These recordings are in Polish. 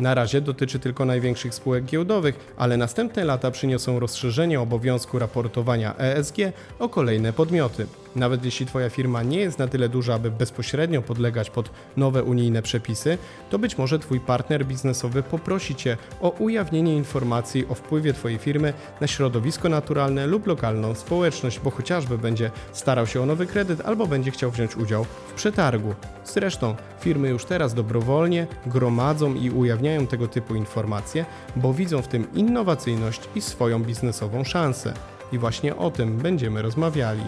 Na razie dotyczy tylko największych spółek giełdowych, ale następne lata przyniosą rozszerzenie obowiązku raportowania ESG o kolejne podmioty. Nawet jeśli Twoja firma nie jest na tyle duża, aby bezpośrednio podlegać pod nowe unijne przepisy, to być może Twój partner biznesowy poprosi Cię o ujawnienie informacji o wpływie Twojej firmy na środowisko naturalne lub lokalną społeczność, bo chociażby będzie starał się o nowy kredyt albo będzie chciał wziąć udział w przetargu. Zresztą firmy już teraz dobrowolnie gromadzą i ujawniają tego typu informacje, bo widzą w tym innowacyjność i swoją biznesową szansę. I właśnie o tym będziemy rozmawiali.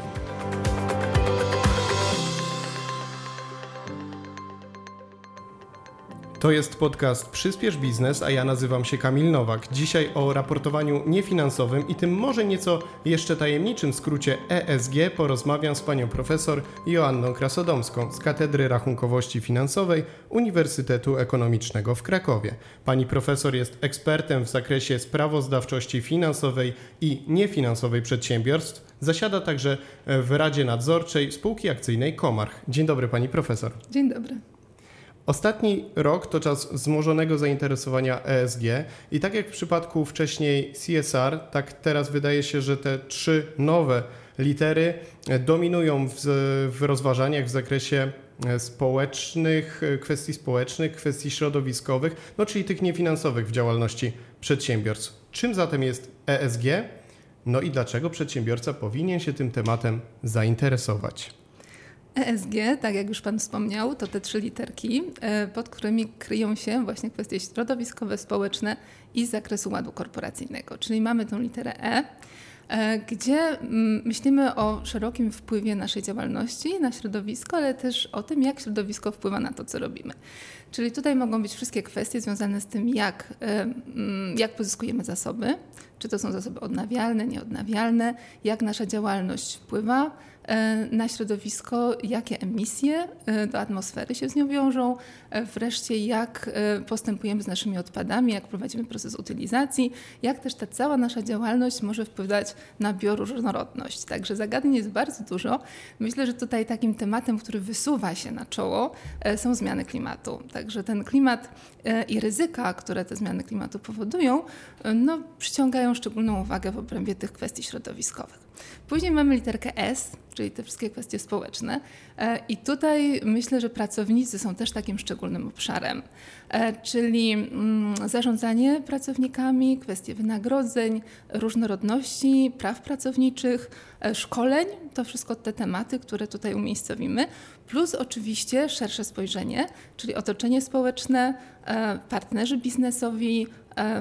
To jest podcast Przyspiesz Biznes, a ja nazywam się Kamil Nowak. Dzisiaj o raportowaniu niefinansowym i tym może nieco jeszcze tajemniczym skrócie ESG porozmawiam z panią profesor Joanną Krasodomską z Katedry Rachunkowości Finansowej Uniwersytetu Ekonomicznego w Krakowie. Pani profesor jest ekspertem w zakresie sprawozdawczości finansowej i niefinansowej przedsiębiorstw. Zasiada także w Radzie Nadzorczej spółki akcyjnej Komarch. Dzień dobry pani profesor. Dzień dobry. Ostatni rok to czas wzmożonego zainteresowania ESG i tak jak w przypadku wcześniej CSR, tak teraz wydaje się, że te trzy nowe litery dominują w, w rozważaniach w zakresie społecznych, kwestii społecznych, kwestii środowiskowych, no czyli tych niefinansowych w działalności przedsiębiorstw. Czym zatem jest ESG? No i dlaczego przedsiębiorca powinien się tym tematem zainteresować? ESG, tak jak już Pan wspomniał, to te trzy literki, e, pod którymi kryją się właśnie kwestie środowiskowe, społeczne i z zakresu ładu korporacyjnego. Czyli mamy tą literę E, e gdzie mm, myślimy o szerokim wpływie naszej działalności na środowisko, ale też o tym, jak środowisko wpływa na to, co robimy. Czyli tutaj mogą być wszystkie kwestie związane z tym, jak, e, mm, jak pozyskujemy zasoby, czy to są zasoby odnawialne, nieodnawialne, jak nasza działalność wpływa na środowisko, jakie emisje e, do atmosfery się z nią wiążą, e, wreszcie jak postępujemy z naszymi odpadami, jak prowadzimy proces utylizacji, jak też ta cała nasza działalność może wpływać na bioróżnorodność. Także zagadnień jest bardzo dużo. Myślę, że tutaj takim tematem, który wysuwa się na czoło, są zmiany klimatu. Także ten klimat i ryzyka, które te zmiany klimatu powodują, no, przyciągają szczególną uwagę w obrębie tych kwestii środowiskowych. Później mamy literkę S, czyli te wszystkie kwestie społeczne. E, I tutaj myślę, że pracownicy są też takim szczególnym obszarem, e, czyli mm, zarządzanie pracownikami, kwestie wynagrodzeń, różnorodności, praw pracowniczych, e, szkoleń, to wszystko te tematy, które tutaj umiejscowimy, plus oczywiście szersze spojrzenie, czyli otoczenie społeczne, partnerzy biznesowi,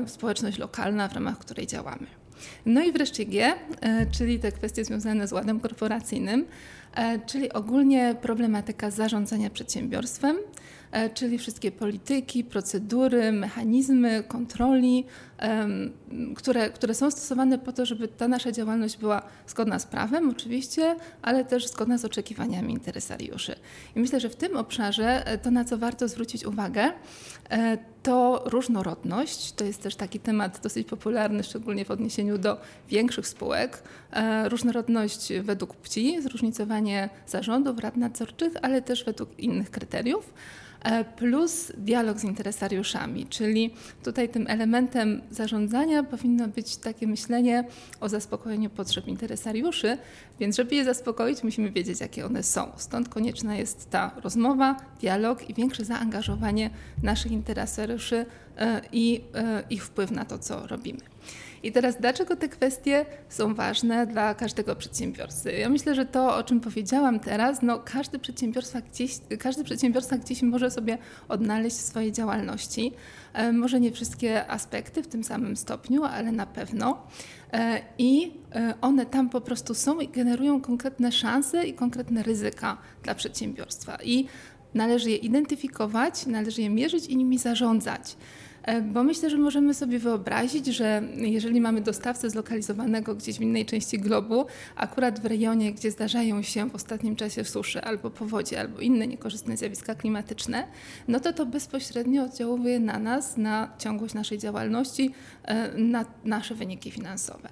społeczność lokalna, w ramach której działamy. No i wreszcie G, e, czyli te kwestie związane z ładem korporacyjnym, czyli ogólnie problematyka zarządzania przedsiębiorstwem, e, czyli wszystkie polityki, procedury, mechanizmy kontroli, które, które są stosowane po to, żeby ta nasza działalność była zgodna z prawem, oczywiście, ale też zgodna z oczekiwaniami interesariuszy. I myślę, że w tym obszarze to, na co warto zwrócić uwagę, to różnorodność. To jest też taki temat dosyć popularny, szczególnie w odniesieniu do większych spółek. E, różnorodność według płci, zróżnicowanie zarządów, rad nadzorczych, ale też według innych kryteriów. E, plus dialog z interesariuszami, czyli tutaj tym elementem zarządzania powinno być takie myślenie o zaspokojeniu potrzeb interesariuszy, więc żeby je zaspokoić, musimy wiedzieć, jakie one są. Stąd konieczna jest ta rozmowa, dialog i większe zaangażowanie naszych interesariuszy e, i e, ich wpływ na to, co robimy. I teraz, dlaczego te kwestie są ważne dla każdego przedsiębiorcy? Ja myślę, że to, o czym powiedziałam teraz, no każdy przedsiębiorstwa gdzieś, każdy przedsiębiorca gdzieś może sobie odnaleźć w swojej działalności. E, może nie wszystkie aspekty w tym samym stopniu, ale na pewno. E, I e, one tam po prostu są i generują konkretne szanse i konkretne ryzyka dla przedsiębiorstwa. I należy je identyfikować, należy je mierzyć i nimi zarządzać. E, bo myślę, że możemy sobie wyobrazić, że jeżeli mamy dostawcę zlokalizowanego gdzieś w innej części globu, akurat w rejonie, gdzie zdarzają się w ostatnim czasie susze albo powodzie, albo inne niekorzystne zjawiska klimatyczne, no to to bezpośrednio oddziałuje na nas, na ciągłość naszej działalności, e, na nasze wyniki finansowe.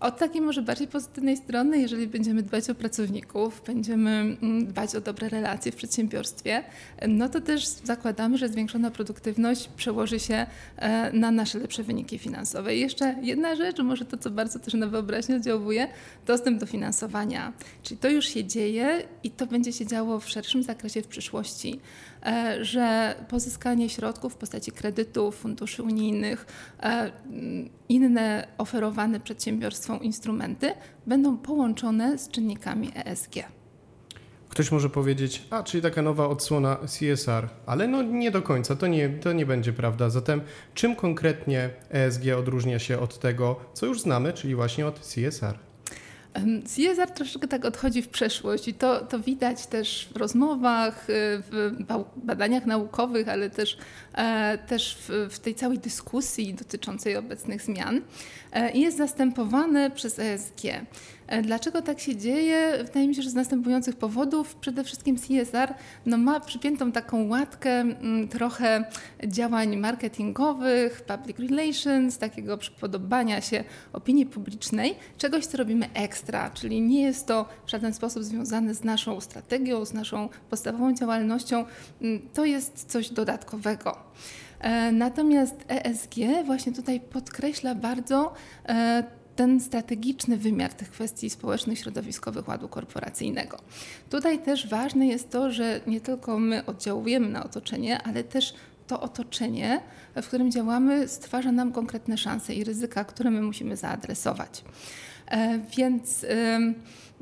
Od takiej może bardziej pozytywnej strony, jeżeli będziemy dbać o pracowników, będziemy mm, dbać o dobre relacje w przedsiębiorstwie, no to też zakładamy, że zwiększona produktywność przełoży się e, na nasze lepsze wyniki finansowe. I jeszcze jedna rzecz, może to, co bardzo też na wyobraźnię oddziałuje, dostęp do finansowania. Czyli to już się dzieje i to będzie się działo w szerszym zakresie w przyszłości. E, że pozyskanie środków w postaci kredytów, funduszy unijnych, e, inne oferowane przedsiębiorstwom instrumenty będą połączone z czynnikami ESG. Ktoś może powiedzieć, a czyli taka nowa odsłona CSR, ale no nie do końca, to nie, to nie będzie prawda. Zatem czym konkretnie ESG odróżnia się od tego, co już znamy, czyli właśnie od CSR? CSR troszeczkę tak odchodzi w przeszłość i to, to widać też w rozmowach, y, w badaniach naukowych, ale też, też w, w tej całej dyskusji dotyczącej obecnych zmian. E, i jest zastępowane przez ESG. E, dlaczego tak się dzieje? Wydaje mi się, że z następujących powodów. Przede wszystkim CSR no, ma przypiętą taką łatkę m, trochę działań marketingowych, public relations, takiego przypodobania się opinii publicznej, czegoś, co robimy ekstra, czyli nie jest to w żaden sposób związane z naszą strategią, z naszą podstawową działalnością. To jest coś dodatkowego. E, natomiast ESG właśnie tutaj podkreśla bardzo e, ten strategiczny wymiar tych kwestii społecznych, środowiskowych ładu korporacyjnego. Tutaj też ważne jest to, że nie tylko my oddziałujemy na otoczenie, ale też to otoczenie, w którym działamy, stwarza nam konkretne szanse i ryzyka, które my musimy zaadresować. E, więc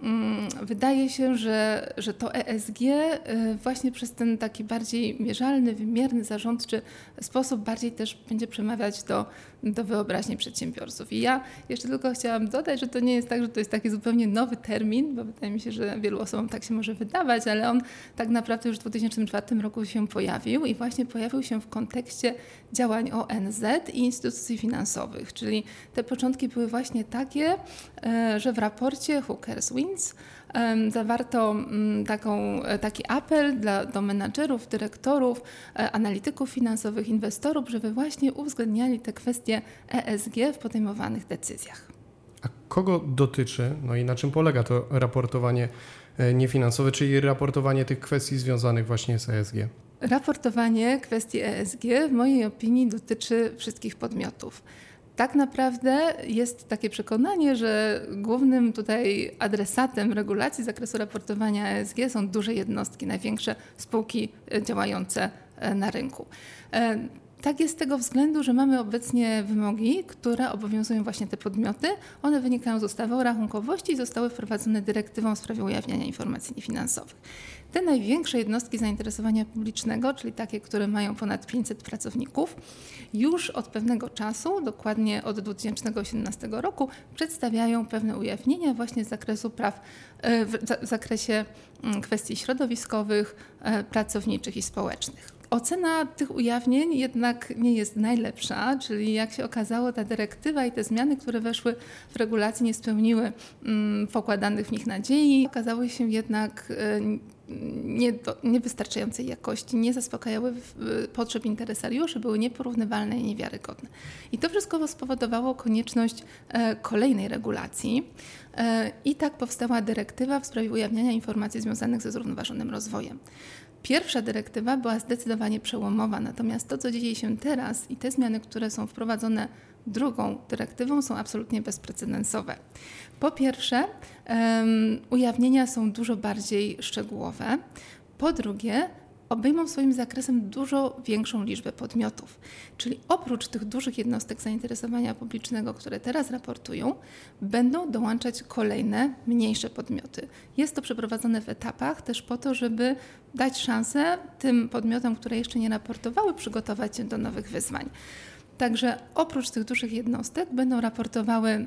Mm, wydaje się, że, że to ESG y, właśnie przez ten taki bardziej mierzalny, wymierny, zarządczy sposób bardziej też będzie przemawiać do, do wyobraźni przedsiębiorców. I ja jeszcze tylko chciałam dodać, że to nie jest tak, że to jest taki zupełnie nowy termin, bo wydaje mi się, że wielu osobom tak się może wydawać, ale on tak naprawdę już w 2004 roku się pojawił i właśnie pojawił się w kontekście działań ONZ i instytucji finansowych, czyli te początki były właśnie takie, e, że w raporcie Hookers Wins zawarto mm, taką, e, taki apel dla, do menadżerów, dyrektorów, e, analityków finansowych, inwestorów, żeby właśnie uwzględniali te kwestie ESG w podejmowanych decyzjach. A kogo dotyczy, no i na czym polega to raportowanie niefinansowe, czyli raportowanie tych kwestii związanych właśnie z ESG? Raportowanie kwestii ESG w mojej opinii dotyczy wszystkich podmiotów. Tak naprawdę jest takie przekonanie, że głównym tutaj adresatem regulacji zakresu raportowania ESG są duże jednostki, największe spółki e, działające e, na rynku. Tak jest z tego względu, że mamy obecnie wymogi, które obowiązują właśnie te podmioty. One wynikają z ustawy o rachunkowości i zostały wprowadzone dyrektywą w sprawie ujawniania informacji niefinansowych. Te największe jednostki zainteresowania publicznego, czyli takie, które mają ponad 500 pracowników, już od pewnego czasu, dokładnie od 2018 roku, przedstawiają pewne ujawnienia właśnie z zakresu praw, e, w zakresie mm, kwestii środowiskowych, e, pracowniczych i społecznych. Ocena tych ujawnień jednak nie jest najlepsza, czyli jak się okazało, ta dyrektywa i te zmiany, które weszły w regulacji, nie spełniły mm, pokładanych w nich nadziei. Okazały się jednak e, nie do, niewystarczającej jakości, nie zaspokajały potrzeb interesariuszy, były nieporównywalne i niewiarygodne. I to wszystko spowodowało konieczność e, kolejnej regulacji. E, I tak powstała dyrektywa w sprawie ujawniania informacji związanych ze zrównoważonym rozwojem. Pierwsza dyrektywa była zdecydowanie przełomowa, natomiast to, co dzieje się teraz i te zmiany, które są wprowadzone drugą dyrektywą, są absolutnie bezprecedensowe. Po pierwsze, um, ujawnienia są dużo bardziej szczegółowe. Po drugie, obejmą swoim zakresem dużo większą liczbę podmiotów. Czyli oprócz tych dużych jednostek zainteresowania publicznego, które teraz raportują, będą dołączać kolejne, mniejsze podmioty. Jest to przeprowadzone w etapach też po to, żeby dać szansę tym podmiotom, które jeszcze nie raportowały, przygotować się do nowych wyzwań. Także oprócz tych dużych jednostek będą raportowały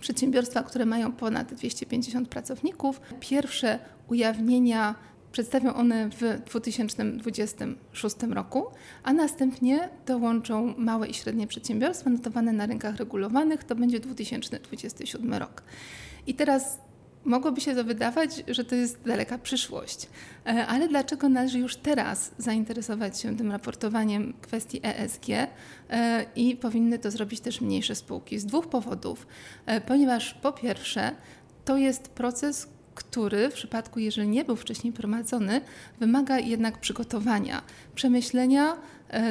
przedsiębiorstwa, które mają ponad 250 pracowników. Pierwsze ujawnienia Przedstawią one w 2026 roku, a następnie dołączą małe i średnie przedsiębiorstwa notowane na rynkach regulowanych. To będzie 2027 rok. I teraz mogłoby się to wydawać, że to jest daleka przyszłość. E, ale dlaczego należy już teraz zainteresować się tym raportowaniem kwestii ESG e, i powinny to zrobić też mniejsze spółki? Z dwóch powodów. E, ponieważ po pierwsze, to jest proces, który w przypadku, jeżeli nie był wcześniej prowadzony, wymaga jednak przygotowania, przemyślenia,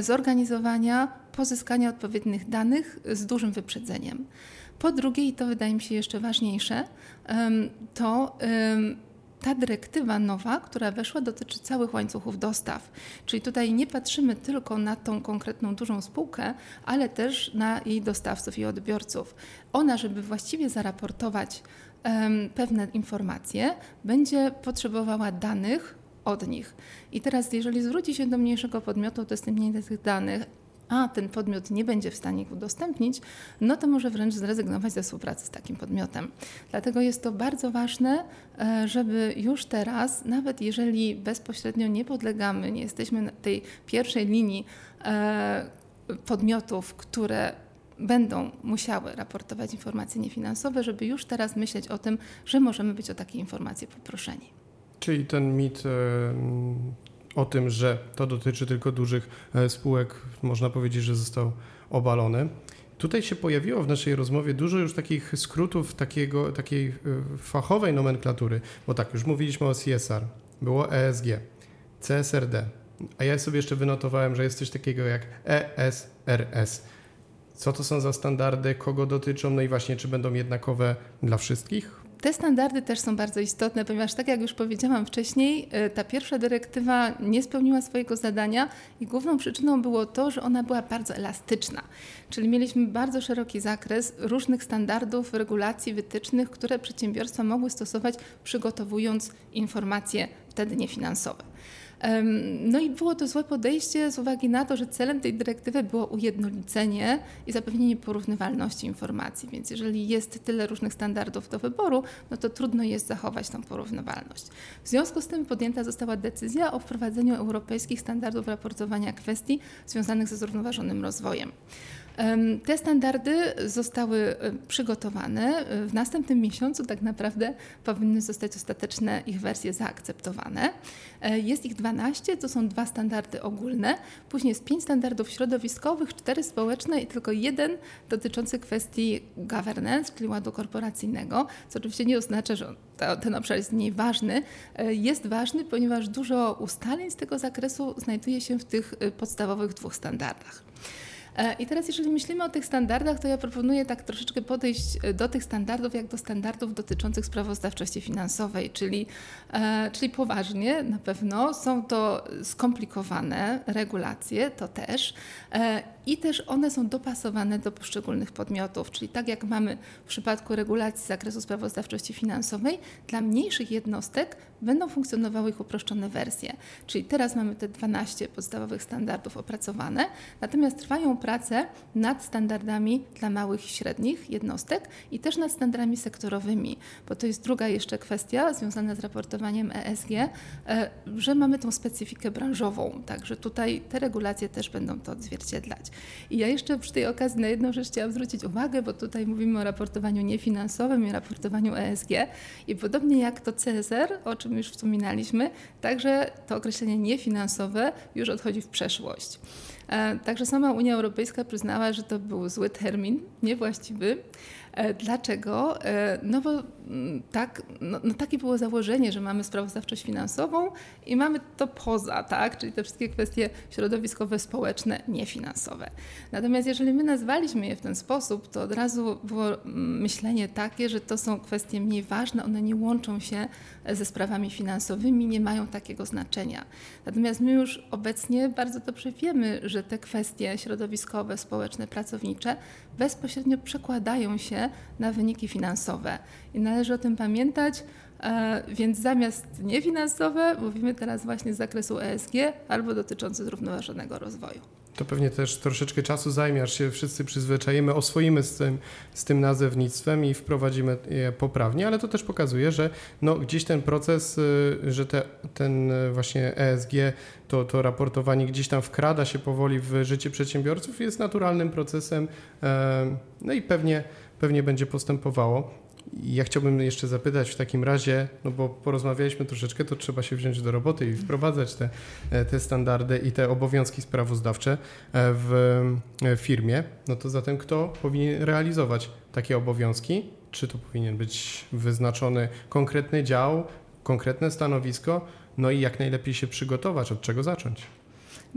zorganizowania, pozyskania odpowiednich danych z dużym wyprzedzeniem. Po drugie, i to wydaje mi się jeszcze ważniejsze, to ta dyrektywa nowa, która weszła, dotyczy całych łańcuchów dostaw. Czyli tutaj nie patrzymy tylko na tą konkretną dużą spółkę, ale też na jej dostawców i odbiorców. Ona, żeby właściwie zaraportować pewne informacje, będzie potrzebowała danych od nich. I teraz, jeżeli zwróci się do mniejszego podmiotu o udostępnienie tych danych, a ten podmiot nie będzie w stanie ich udostępnić, no to może wręcz zrezygnować ze współpracy z takim podmiotem. Dlatego jest to bardzo ważne, e, żeby już teraz, nawet jeżeli bezpośrednio nie podlegamy, nie jesteśmy na tej pierwszej linii e, podmiotów, które będą musiały raportować informacje niefinansowe, żeby już teraz myśleć o tym, że możemy być o takie informacje poproszeni. Czyli ten mit o tym, że to dotyczy tylko dużych e, spółek, można powiedzieć, że został obalony. Tutaj się pojawiło w naszej rozmowie dużo już takich skrótów takiego, takiej e, fachowej nomenklatury, bo tak, już mówiliśmy o CSR, było ESG, CSRD, a ja sobie jeszcze wynotowałem, że jest coś takiego jak ESRS. Co to są za standardy, kogo dotyczą, no i właśnie, czy będą jednakowe dla wszystkich? Te standardy też są bardzo istotne, ponieważ tak jak już powiedziałam wcześniej, e, ta pierwsza dyrektywa nie spełniła swojego zadania i główną przyczyną było to, że ona była bardzo elastyczna. Czyli mieliśmy bardzo szeroki zakres różnych standardów, regulacji, wytycznych, które przedsiębiorstwa mogły stosować, przygotowując informacje wtedy niefinansowe. No i było to złe podejście z uwagi na to, że celem tej dyrektywy było ujednolicenie i zapewnienie porównywalności informacji. Więc jeżeli jest tyle różnych standardów do wyboru, no to trudno jest zachować tą porównywalność. W związku z tym podjęta została decyzja o wprowadzeniu europejskich standardów raportowania kwestii związanych ze zrównoważonym rozwojem. Te standardy zostały przygotowane. W następnym miesiącu tak naprawdę powinny zostać ostateczne ich wersje zaakceptowane. E, jest ich 12, to są dwa standardy ogólne, później jest pięć standardów środowiskowych, cztery społeczne i tylko jeden dotyczący kwestii governance, czyli ładu korporacyjnego, co oczywiście nie oznacza, że ten obszar jest mniej ważny. E, jest ważny, ponieważ dużo ustaleń z tego zakresu znajduje się w tych e, podstawowych dwóch standardach. E, I teraz, jeżeli myślimy o tych standardach, to ja proponuję tak troszeczkę podejść e, do tych standardów, jak do standardów dotyczących sprawozdawczości finansowej, czyli, e, czyli poważnie na pewno są to skomplikowane regulacje, to też, i też one są dopasowane do poszczególnych podmiotów, czyli tak jak mamy w przypadku regulacji zakresu sprawozdawczości finansowej, dla mniejszych jednostek będą funkcjonowały ich uproszczone wersje. Czyli teraz mamy te 12 podstawowych standardów opracowane, natomiast trwają prace nad standardami dla małych i średnich jednostek i też nad standardami sektorowymi, bo to jest druga jeszcze kwestia związana z raportowaniem ESG, e, że mamy tą specyfikę branżową, także tutaj te regulacje też będą to odzwierciedlać. I ja jeszcze przy tej okazji na jedną rzecz chciałam zwrócić uwagę, bo tutaj mówimy o raportowaniu niefinansowym i raportowaniu ESG i podobnie jak to CSR, o czym już wspominaliśmy, także to określenie niefinansowe już odchodzi w przeszłość. E, także sama Unia Europejska przyznała, że to był zły termin, niewłaściwy. E, dlaczego? E, no bo mm, tak, no, no takie było założenie, że mamy sprawozdawczość finansową i mamy to poza, tak? czyli te wszystkie kwestie środowiskowe, społeczne, niefinansowe. Natomiast jeżeli my nazwaliśmy je w ten sposób, to od razu było mm, myślenie takie, że to są kwestie mniej ważne, one nie łączą się ze sprawami finansowymi, nie mają takiego znaczenia. Natomiast my już obecnie bardzo dobrze wiemy, że te kwestie środowiskowe, społeczne, pracownicze bezpośrednio przekładają się na wyniki finansowe. I należy o tym pamiętać, e, więc zamiast niefinansowe mówimy teraz właśnie z zakresu ESG albo dotyczący zrównoważonego rozwoju. To pewnie też troszeczkę czasu zajmie, aż się wszyscy przyzwyczajimy, oswoimy z tym, z tym nazewnictwem i wprowadzimy je poprawnie, ale to też pokazuje, że no, gdzieś ten proces, y, że te, ten właśnie ESG, to, to raportowanie gdzieś tam wkrada się powoli w życie przedsiębiorców, jest naturalnym procesem, e, no i pewnie, pewnie będzie postępowało. Ja chciałbym jeszcze zapytać w takim razie, no bo porozmawialiśmy troszeczkę, to trzeba się wziąć do roboty i wprowadzać te, te standardy i te obowiązki sprawozdawcze w firmie. No to zatem kto powinien realizować takie obowiązki? Czy to powinien być wyznaczony konkretny dział, konkretne stanowisko, no i jak najlepiej się przygotować, od czego zacząć?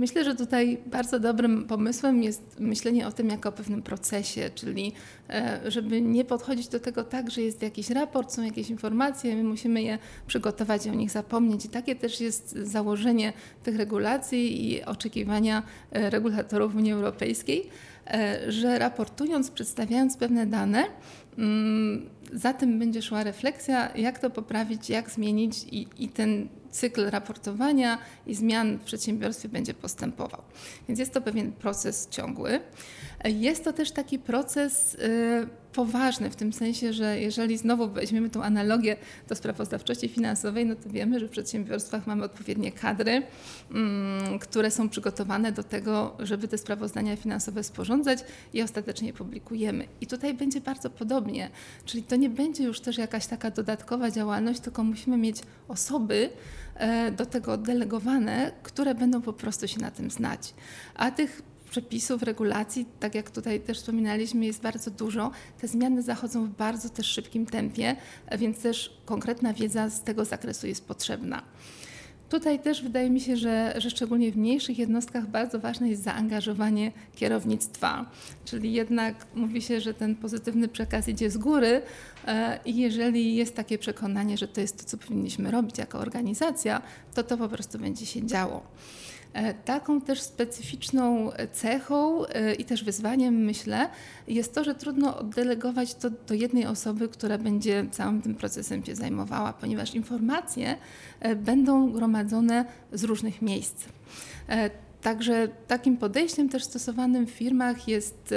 Myślę, że tutaj bardzo dobrym pomysłem jest myślenie o tym jako o pewnym procesie, czyli e, żeby nie podchodzić do tego tak, że jest jakiś raport, są jakieś informacje, my musimy je przygotować i o nich zapomnieć. I takie też jest założenie tych regulacji i oczekiwania e, regulatorów Unii Europejskiej, e, że raportując, przedstawiając pewne dane, mm, za tym będzie szła refleksja, jak to poprawić, jak zmienić i, i ten cykl raportowania i zmian w przedsiębiorstwie będzie postępował. Więc jest to pewien proces ciągły. Jest to też taki proces poważny w tym sensie, że jeżeli znowu weźmiemy tą analogię do sprawozdawczości finansowej, no to wiemy, że w przedsiębiorstwach mamy odpowiednie kadry, mm, które są przygotowane do tego, żeby te sprawozdania finansowe sporządzać i ostatecznie publikujemy. I tutaj będzie bardzo podobnie, czyli to nie będzie już też jakaś taka dodatkowa działalność, tylko musimy mieć osoby e, do tego oddelegowane, które będą po prostu się na tym znać. A tych przepisów, regulacji, tak jak tutaj też wspominaliśmy, jest bardzo dużo. Te zmiany zachodzą w bardzo też szybkim tempie, więc też konkretna wiedza z tego zakresu jest potrzebna. Tutaj też wydaje mi się, że, że szczególnie w mniejszych jednostkach bardzo ważne jest zaangażowanie kierownictwa. Czyli jednak mówi się, że ten pozytywny przekaz idzie z góry e, i jeżeli jest takie przekonanie, że to jest to, co powinniśmy robić jako organizacja, to to po prostu będzie się działo. E, taką też specyficzną cechą e, i też wyzwaniem, myślę, jest to, że trudno oddelegować to do jednej osoby, która będzie całym tym procesem się zajmowała, ponieważ informacje e, będą gromadzone z różnych miejsc. Także takim podejściem też stosowanym w firmach jest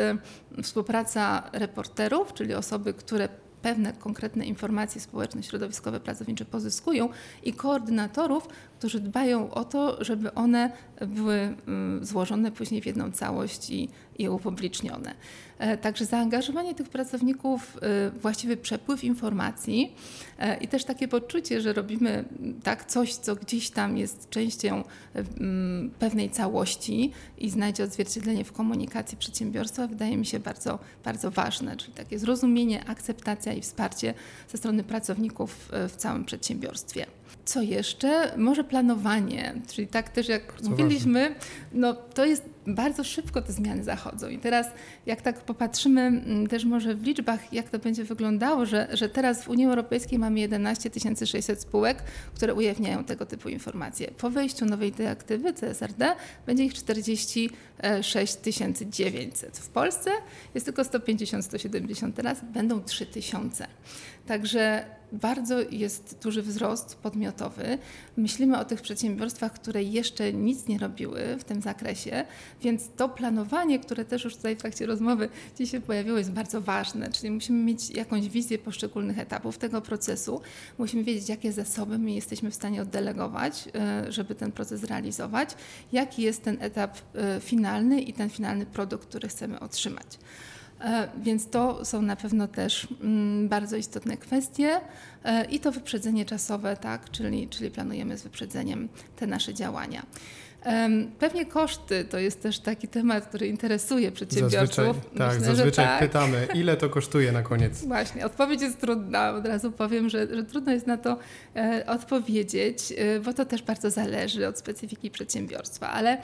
współpraca reporterów, czyli osoby, które pewne konkretne informacje społeczno-środowiskowe pracownicze pozyskują i koordynatorów, którzy dbają o to, żeby one były mm, złożone później w jedną całość i, i upublicznione. E, także zaangażowanie tych pracowników, e, właściwy przepływ informacji e, i też takie poczucie, że robimy mm, tak coś, co gdzieś tam jest częścią mm, pewnej całości i znajdzie odzwierciedlenie w komunikacji przedsiębiorstwa, wydaje mi się bardzo, bardzo ważne. Czyli takie zrozumienie, akceptacja i wsparcie ze strony pracowników w całym przedsiębiorstwie. Co jeszcze? Może planowanie, czyli tak też jak Co mówiliśmy, ważne. no to jest bardzo szybko te zmiany zachodzą. I teraz, jak tak popatrzymy też może w liczbach, jak to będzie wyglądało, że, że teraz w Unii Europejskiej mamy 11 600 spółek, które ujawniają tego typu informacje. Po wejściu nowej dyrektywy CSRD będzie ich 46 900. W Polsce jest tylko 150-170 teraz, będą 3000. Także bardzo jest duży wzrost podmiotowy. Myślimy o tych przedsiębiorstwach, które jeszcze nic nie robiły w tym zakresie, więc to planowanie, które też już tutaj w trakcie rozmowy dzisiaj pojawiło, jest bardzo ważne. Czyli musimy mieć jakąś wizję poszczególnych etapów tego procesu. Musimy wiedzieć, jakie zasoby my jesteśmy w stanie oddelegować, e, żeby ten proces realizować, jaki jest ten etap e, finalny i ten finalny produkt, który chcemy otrzymać. E, więc to są na pewno też mm, bardzo istotne kwestie i to wyprzedzenie czasowe, tak, czyli, czyli planujemy z wyprzedzeniem te nasze działania. Pewnie koszty to jest też taki temat, który interesuje przedsiębiorców. Zazwyczaj, tak, Myślę, zazwyczaj tak. pytamy, ile to kosztuje na koniec. Właśnie, odpowiedź jest trudna. Od razu powiem, że, że trudno jest na to e, odpowiedzieć, e, bo to też bardzo zależy od specyfiki przedsiębiorstwa. Ale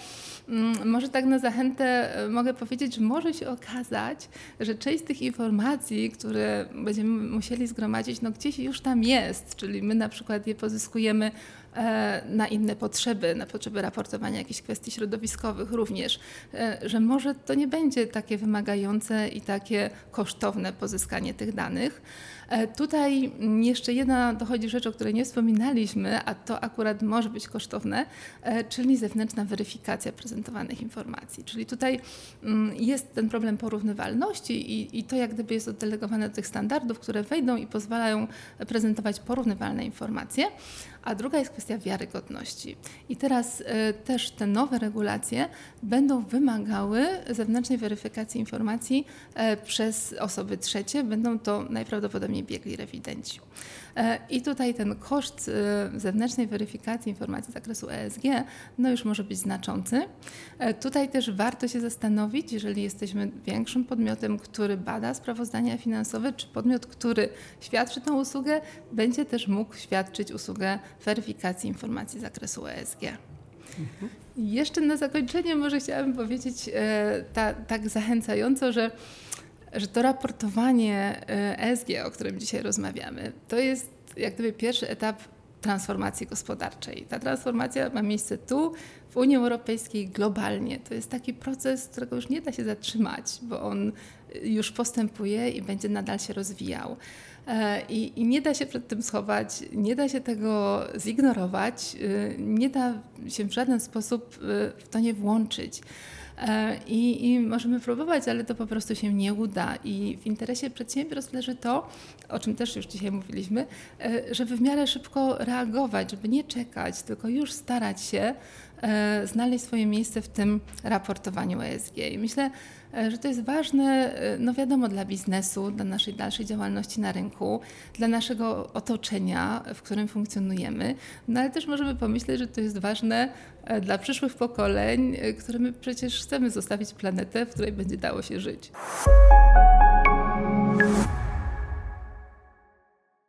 mm, może tak na zachętę e, mogę powiedzieć, że może się okazać, że część z tych informacji, które będziemy musieli zgromadzić, no gdzieś już tam jest, czyli my na przykład je pozyskujemy na inne potrzeby, na potrzeby raportowania jakichś kwestii środowiskowych również, e, że może to nie będzie takie wymagające i takie kosztowne pozyskanie tych danych. E, tutaj jeszcze jedna dochodzi rzecz, o której nie wspominaliśmy, a to akurat może być kosztowne, czyli zewnętrzna weryfikacja prezentowanych informacji. Czyli tutaj mm, jest ten problem porównywalności i, i to jak gdyby jest oddelegowane do tych standardów, które wejdą i pozwalają prezentować porównywalne informacje, a druga jest kwestia wiarygodności. I teraz e, też te nowe regulacje będą wymagały zewnętrznej weryfikacji informacji e, przez osoby trzecie, będą to najprawdopodobniej biegli rewidenci. E, I tutaj ten koszt zewnętrznej weryfikacji informacji z zakresu ESG no już może być znaczący. Tutaj też warto się zastanowić, jeżeli jesteśmy większym podmiotem, który bada sprawozdania finansowe, czy podmiot, który świadczy tę usługę, będzie też mógł świadczyć usługę weryfikacji informacji z zakresu ESG. Mhm. Jeszcze na zakończenie może chciałabym powiedzieć e, ta, tak zachęcająco, że, że to raportowanie ESG, o którym dzisiaj rozmawiamy, to jest jak gdyby pierwszy etap transformacji gospodarczej. Ta transformacja ma miejsce tu, w Unii Europejskiej, globalnie. To jest taki proces, którego już nie da się zatrzymać, bo on już postępuje i będzie nadal się rozwijał. E, I, I, nie da się przed tym schować, nie da się tego zignorować, e, nie da się w żaden sposób e, w to nie włączyć. I, I, możemy próbować, ale to po prostu się nie uda. I w interesie przedsiębiorstw leży to, o czym też już dzisiaj mówiliśmy, żeby w miarę szybko reagować, żeby nie czekać, tylko już starać się znaleźć swoje miejsce w tym raportowaniu ESG. I myślę, E, że to jest ważne, e, no wiadomo, dla biznesu, dla naszej dalszej działalności na rynku, dla naszego otoczenia, w którym funkcjonujemy, no ale też możemy pomyśleć, że to jest ważne e, dla przyszłych pokoleń, którymi przecież chcemy zostawić planetę, w której będzie dało się żyć.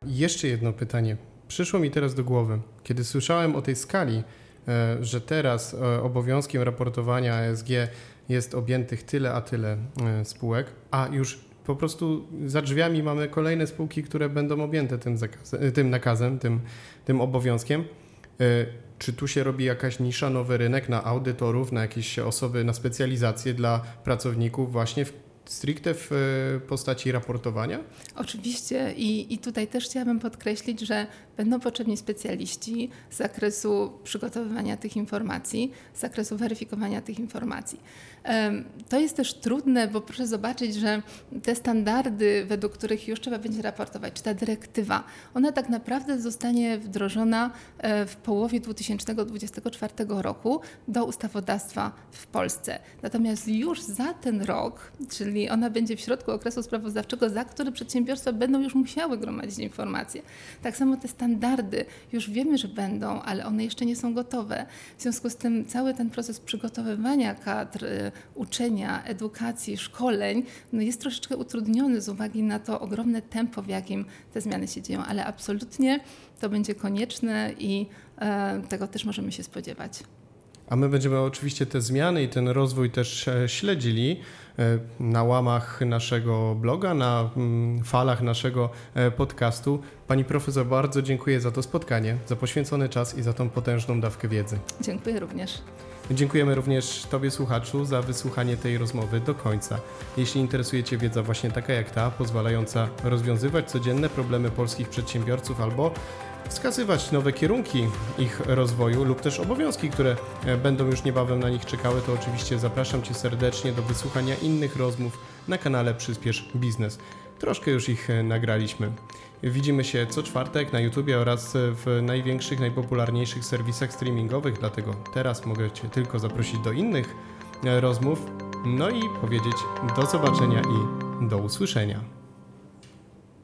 Jeszcze jedno pytanie. Przyszło mi teraz do głowy. Kiedy słyszałem o tej skali, że teraz obowiązkiem raportowania ESG jest objętych tyle a tyle e, spółek, a już po prostu za drzwiami mamy kolejne spółki, które będą objęte tym, e, tym nakazem, tym, tym obowiązkiem. E, czy tu się robi jakaś nisza, nowy rynek na audytorów, na jakieś osoby, na specjalizację dla pracowników właśnie w stricte w postaci raportowania? Oczywiście i, i tutaj też chciałabym podkreślić, że będą potrzebni specjaliści z zakresu przygotowywania tych informacji, z zakresu weryfikowania tych informacji. To jest też trudne, bo proszę zobaczyć, że te standardy, według których już trzeba będzie raportować, czy ta dyrektywa, ona tak naprawdę zostanie wdrożona e, w połowie 2024 roku do ustawodawstwa w Polsce. Natomiast już za ten rok, czyli ona będzie w środku okresu sprawozdawczego, za który przedsiębiorstwa będą już musiały gromadzić informacje. Tak samo te standardy już wiemy, że będą, ale one jeszcze nie są gotowe. W związku z tym cały ten proces przygotowywania kadr, uczenia, edukacji, szkoleń no jest troszeczkę utrudniony z uwagi na to ogromne tempo, w jakim te zmiany się dzieją, ale absolutnie to będzie konieczne i e, tego też możemy się spodziewać. A my będziemy oczywiście te zmiany i ten rozwój też e, śledzili e, na łamach naszego bloga, na mm, falach naszego e, podcastu. Pani profesor, bardzo dziękuję za to spotkanie, za poświęcony czas i za tą potężną dawkę wiedzy. Dziękuję również. Dziękujemy również Tobie, słuchaczu, za wysłuchanie tej rozmowy do końca. Jeśli interesuje Cię wiedza właśnie taka jak ta, pozwalająca rozwiązywać codzienne problemy polskich przedsiębiorców albo wskazywać nowe kierunki ich rozwoju lub też obowiązki, które e, będą już niebawem na nich czekały, to oczywiście zapraszam Cię serdecznie do wysłuchania innych rozmów na kanale Przyspiesz Biznes. Troszkę już ich e, nagraliśmy. Widzimy się co czwartek na YouTubie oraz w największych, najpopularniejszych serwisach streamingowych, dlatego teraz mogę Cię tylko zaprosić do innych e, rozmów, no i powiedzieć do zobaczenia i do usłyszenia.